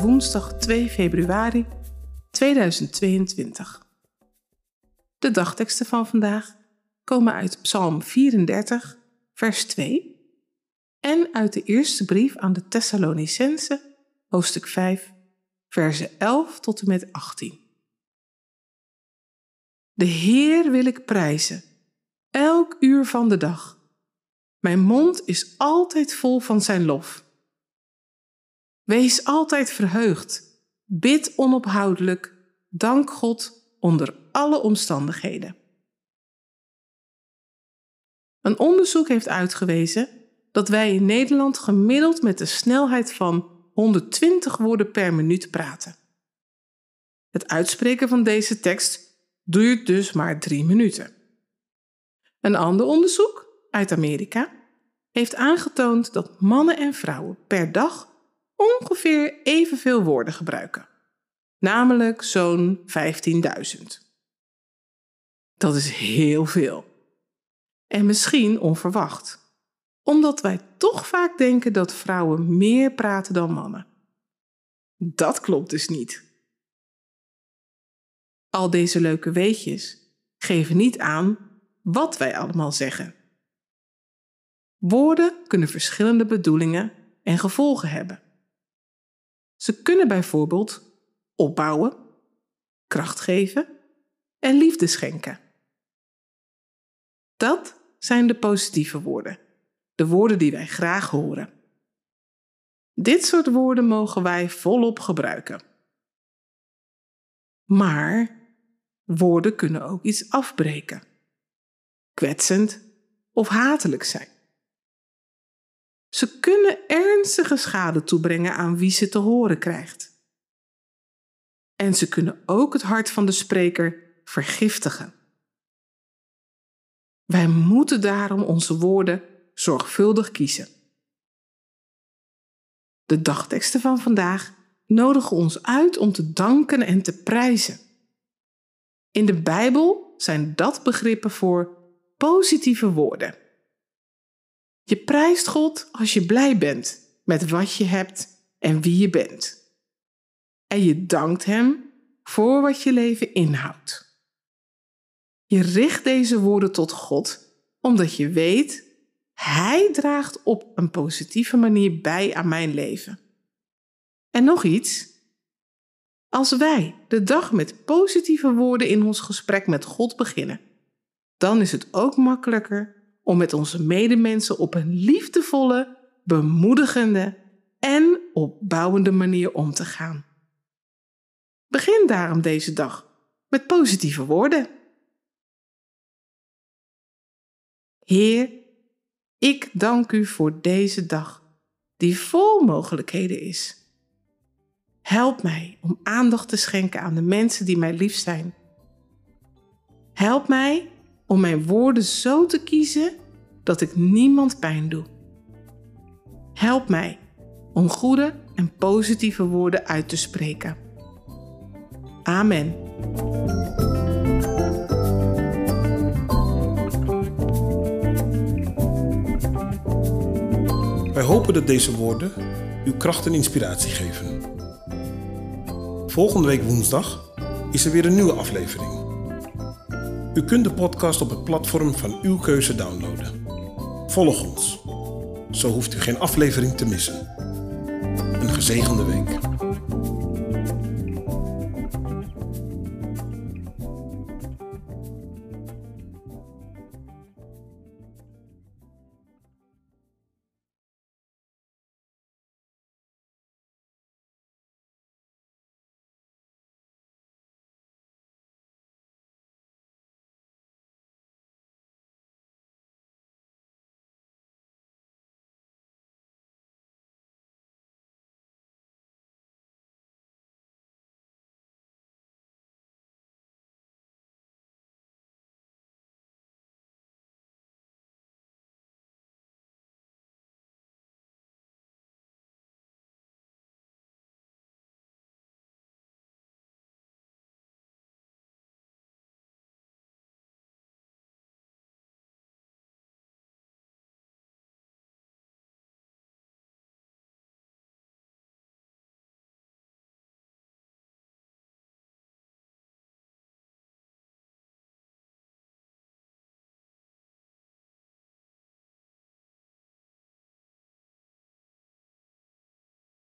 Woensdag 2 februari 2022. De dagteksten van vandaag komen uit Psalm 34, vers 2 en uit de eerste brief aan de Thessalonicense, hoofdstuk 5, versen 11 tot en met 18. De Heer wil ik prijzen, elk uur van de dag. Mijn mond is altijd vol van zijn lof. Wees altijd verheugd. Bid onophoudelijk. Dank God onder alle omstandigheden. Een onderzoek heeft uitgewezen dat wij in Nederland gemiddeld met de snelheid van 120 woorden per minuut praten. Het uitspreken van deze tekst duurt dus maar drie minuten. Een ander onderzoek uit Amerika heeft aangetoond dat mannen en vrouwen per dag ongeveer evenveel woorden gebruiken, namelijk zo'n 15.000. Dat is heel veel. En misschien onverwacht, omdat wij toch vaak denken dat vrouwen meer praten dan mannen. Dat klopt dus niet. Al deze leuke weetjes geven niet aan wat wij allemaal zeggen. Woorden kunnen verschillende bedoelingen en gevolgen hebben. Ze kunnen bijvoorbeeld opbouwen, kracht geven en liefde schenken. Dat zijn de positieve woorden, de woorden die wij graag horen. Dit soort woorden mogen wij volop gebruiken. Maar woorden kunnen ook iets afbreken, kwetsend of hatelijk zijn. Ze kunnen ernstige schade toebrengen aan wie ze te horen krijgt. En ze kunnen ook het hart van de spreker vergiftigen. Wij moeten daarom onze woorden zorgvuldig kiezen. De dagteksten van vandaag nodigen ons uit om te danken en te prijzen. In de Bijbel zijn dat begrippen voor positieve woorden. Je prijst God als je blij bent met wat je hebt en wie je bent. En je dankt Hem voor wat je leven inhoudt. Je richt deze woorden tot God omdat je weet, Hij draagt op een positieve manier bij aan mijn leven. En nog iets. Als wij de dag met positieve woorden in ons gesprek met God beginnen, dan is het ook makkelijker om met onze medemensen op een liefdevolle, bemoedigende en opbouwende manier om te gaan. Begin daarom deze dag met positieve woorden. Heer, ik dank u voor deze dag die vol mogelijkheden is. Help mij om aandacht te schenken aan de mensen die mij lief zijn. Help mij om mijn woorden zo te kiezen dat ik niemand pijn doe. Help mij om goede en positieve woorden uit te spreken. Amen. Wij hopen dat deze woorden uw kracht en inspiratie geven. Volgende week woensdag is er weer een nieuwe aflevering. U kunt de podcast op het platform van uw keuze downloaden. Volg ons. Zo hoeft u geen aflevering te missen. Een gezegende week.